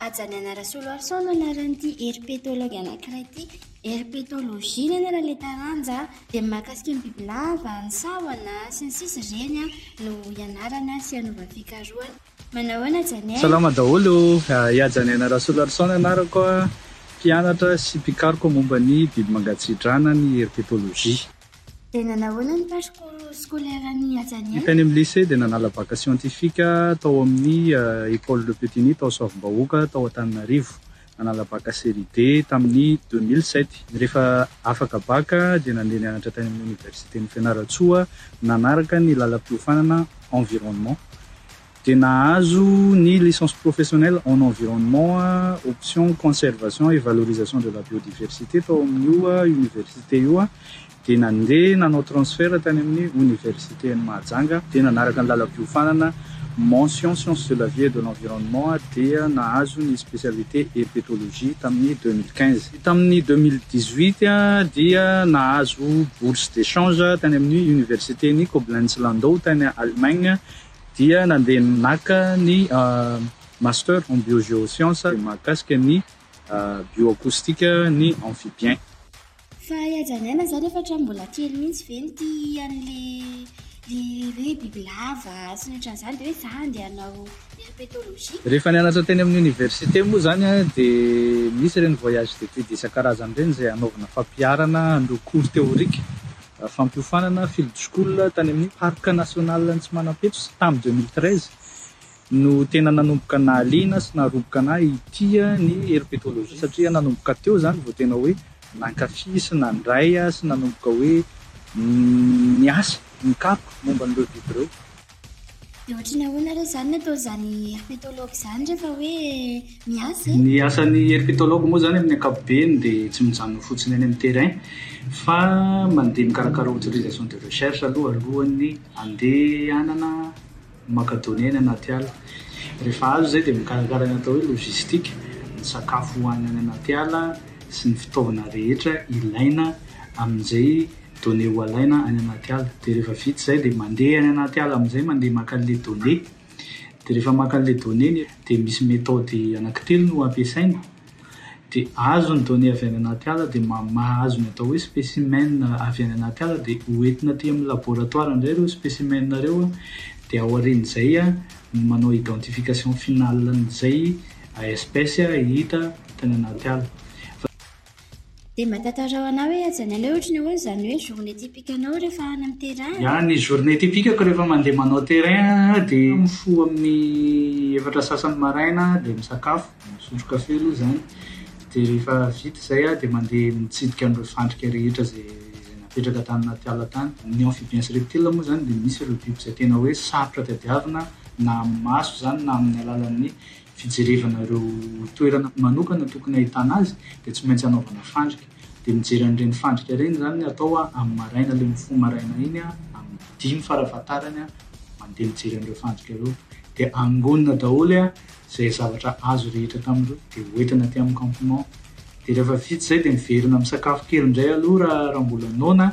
Hajaniana Rasoloarison no anaran'ity herpetologue anankiray ity. Herpetologie ny anarany ilay taranja dia mahakasika ny bibilava, ny sahona sy ny sisa ireny no ianarana sy anaovana fikarohana. Manao ahoana Hajaniaina? Salama daholo, i Hajaniaina Rasoloarison ny anarako, mpianatra sy mpikaroka momba ny biby mangatsiadrana ny herpetologie. Dia nanao ahoana ny parcours scolaire ny Ajaniens? Ny tany amin'ny lycée dia nanala bac scientifique tao amin'ny Ecole Le Petit Nid tao Soavimbahoaka tao Antananarivo. Nanala bac série D tamin'ny deux mille sept. Rehefa afaka bac dia nandeha nianatra tany amin'ny Oniversiten'i Fianarantsoa nanaraka ny lalam-piofanana Environnement. dia nahazo ny Licence professionnelle en environnement, option conservation et valorisation de la biodiversité tao amin'io université io dia nandeha nanao transfert tany amin'ny université an'i Mahajanga dia nanaraka ny lalam-piofanana mention sciences de la vie et de l'environnement dia nahazo ny spécialité herpétologie tamin'ny deux mille quinze. Tamin'ny deux mille dix huit dia nahazo bourse d'échange tany amin'ny université n'i Koblenz-Landau tany Allemagne dia nandeha naka ny Master en Biogéosciences mahakasika ny Bioakoustika ny Amphibiens. Fa i Hajanaiana izany efa hatramin'ny mbola kely mihitsy ve no tia an'ilay hoe bibilava sy ny ohatran'izany dia hoe izaho handeha hanao Herpetologie? Rehefa nianatra teny amin'ny Oniversite moa izany dia misy ireny Voyages d'études isan-karazany ireny izay hanaovana fampiharana an'ireo cours théoriques fampiofanana field school tany amin'ny parc national ny Tsimanampeto sy tamin'ny deux mille treize no tena nanomboka nahaliana sy naroboka anah hitia ny herpetologie satria nanomboka teo zany vao tena hoe nankafy sy nandray sy nanomboka hoe niasa nikaroka momba an'ireo biby ireo. Dia ohatry ny ahoana re izany ny ataon'izany herpetologue izany rehefa hoe miasa e? Ny asan'ny herpetologue moa izany amin'ny ankapobeny dia tsy mijanona fotsiny any amin'ny terrain fa mandeha mikarakara autorisation de recherche aloha alohan'ny andehanana maka données any anaty ala. Rehefa azo izay dia mikarakara ny atao hoe logistique, ny sakafo hohanina any anaty ala sy ny fitaovana rehetra ilaina amin'izay. données ho alaina any anaty ala dia rehefa vita izay dia mandeha any anaty ala amin'izay mandeha maka an'ilay données dia rehefa maka an'ilay données ny dia misy méthode anaky telo no ampiasaina dia azo ny données avy any anaty ala dia mahazo ny atao hoe spécimen avy any anaty ala dia ho entina aty amin'ny laboratoire indray ireo spécimen ireo dia aorian'izay no manao identification finale an'izay espèce hita tany anaty ala fa Dia mba tantarao anah hoe aza ny anay ohatry ny ahoana izany hoe journée typique anao rehefa any amin'ny terrain a? Ny journée typique-ko rehefa mandeha manao terrain aho dia mifoha amin'ny efatra sy sasany maraina aho dia misakafo, misotro kafe aloha izany, dia rehefa vita izay aho dia mandeha mitsidika an'ireo fandrika rehetra izay izay napetraka tany anaty ala tany. Ny amphibiens sy reptiles moa izany dia misy ireo biby izay tena hoe sarotra tadiavina na amin'ny maso izany na amin'ny alalan'ny fijerevana ireo toerana manokana tokony ahitana azy dia tsy maintsy anaovana fandrika dia mijery an'ireny fandrika ireny izany ny atao amin'ny maraina ilay mifoha maraina iny amin'ny dimy farafahatarany mandeha mijery an'ireo fandrika ireo dia angonina daholo izay zavatra azo rehetra tamin'ireo dia hoentina aty amin'ny campement dia rehefa vita izay dia miverina misakafo kely indray aloha raha mbola noana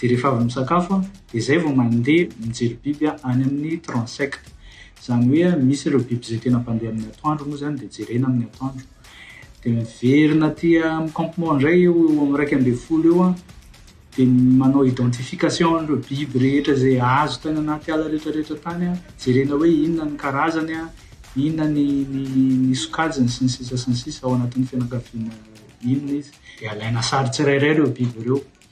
dia rehefa avy misakafo dia izay vao mandeha mijery biby any amin'ny transect Izany hoe misy ireo biby izay tena mpandeha amin'ny atoandro moa izany dia jerena amin'ny atoandro. Dia miverina aty amin'ny campement indray eo amin'ny iraika ambin'ny folo eo an, dia manao identification an'ireo biby rehetra izay azo tany anaty ala rehetrarehetra tany an, jerena hoe inona ny karazany an, inona ny ny sokajiny sy ny sisa sy ny sisa, ao anatin'ny fianakaviana inona izy. Dia alaina sary tsirairay ireo biby ireo.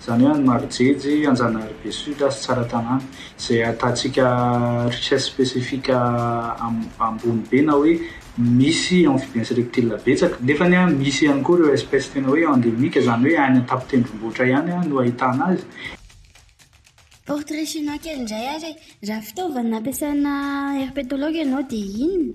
Izany hoe any Marojeje, Anjanahary be Sud sy Tsaratanàna. Izay ahitantsika richesse spécifique ambony be na hoe misy amphibiens reptiles betsaka. Nefany an, misy ihany koa ireo espèces tena hoe endémiques, izany hoe any an-tapon-tendrombohitra ihany no ahitana azy. Portrait chinois kely indray ary e! Raha fitaovana ampiasaina herpetologue ianao dia inona?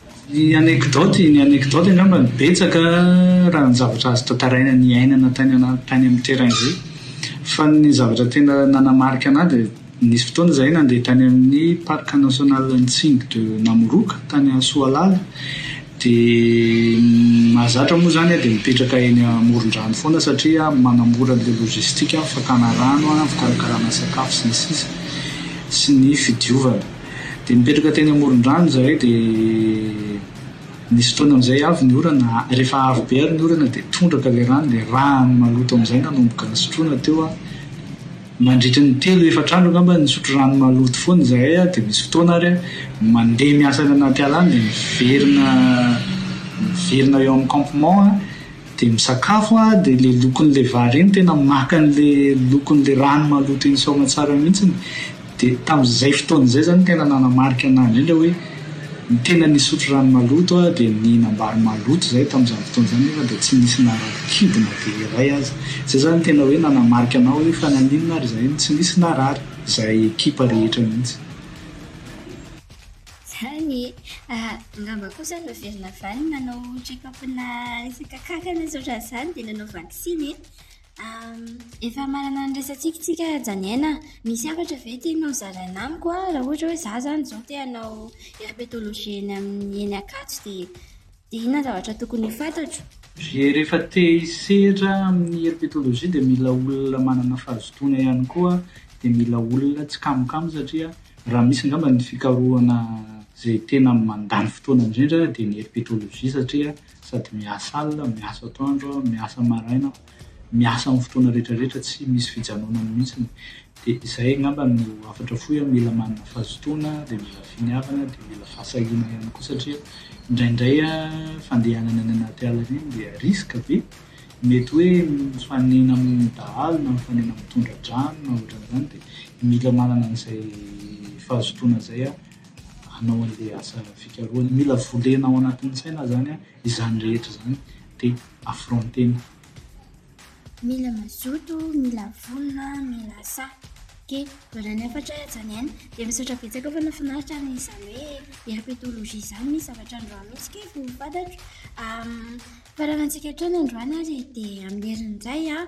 Ny anekdoty, ny anekdoty angamba no betsaka raha ny zavatra azo tantaraina niainana tany anaty tany amin'ny terrain izay. Fa ny zavatra tena nanamarika anahy dia nisy fotoana izahay nandeha tany amin'ny parc national an'i Tsingy de Namoroka tany Soalala dia mahazatra moa izany aho dia mipetraka eny amoron-drano foana satria manamora an'ilay logistique, fakana rano, fikarakarana sakafo sy ny sisa sy ny fidiovana. Dia nipetraka teny amoron-drano izahay dia nisy fotoana amin'izay avy ny orana, rehefa avy be ary ny orana dia tondraka ilay rano dia rano maloto amin'izay nanomboka nisotroana teo aho, mandritry ny telo efatra andro angamba nisotro rano maloto foana izahay aho dia misy fotoana ary aho mandeha miasa any anaty ala any dia miverina miverina eo amin'ny campement aho dia misakafo aho dia ilay lokon'ilay vary iny tena maka an'ilay lokon'ilay rano maloto iny saoma tsara mihitsy. Dia tamin'izay fotoana izay izany tena nanamarika anah indrindra hoe ny tena nisotro rano maloto aho dia nihinam-bary maloto izay tamin'izany fotoana izany nefa dia tsy nisy narary kibo na dia iray aza. Izay izany tena hoe nanamarika anah hoe fa naninona ary izahay no tsy nisy narary, izahay ekipa rehetra mihitsy. Izany e! Angamba kosa no very navaly manao check up-na resaka kankana tsy ohatran'izany dia nanao vaksiny e! Efa manana ny resatsika tsika Janiaina a! Misy hafatra ve tianao zaraina amiko a? Raha ohatra hoe za zany zao te hanao herpetologie eny amin'ny eny Ankatso de de inona zavatra tokony ho fantatro? Dia rehefa te hisedra amin'ny herpetologie dia mila olona manana fahazotoana ihany koa dia mila olona tsy kamokamo satria raha misy angamba ny fikarohana izay tena mandany fotoana indrindra dia ny herpetologie satria sady miasa alina, miasa atoandro, miasa maraina, miasa amin'ny fotoana rehetra rehetra tsy misy fijanonany mihitsy, dia izay angamba no hafatra fohy an, mila manana fazotoana, dia mila finiavana, dia mila fahasahiana ihany koa satria indraindray an fandehanana any anaty ala iny dia risque be, mety hoe mifanena amin'ny dahalo na mifanena amin'ny tondra-drano na ohatran'izany dia mila manana an'izay fahazotoana izay an. hanao an'ilay asa fikarohany. Mila volena ao anatin'ny saina zany izany rehetra izany de affrontena. Mila mazoto, mila vonona, mila sahy. Ke, mbola ny hafatra ahy aza niaina. Dia misaotra betsaka fa nafinaritra ary izany hoe herpetologie izany misy zavatra androany mihitsy ke vao fantatro. Ampanarahantsika hatrany androany ary dia amin'ny heriny indray an.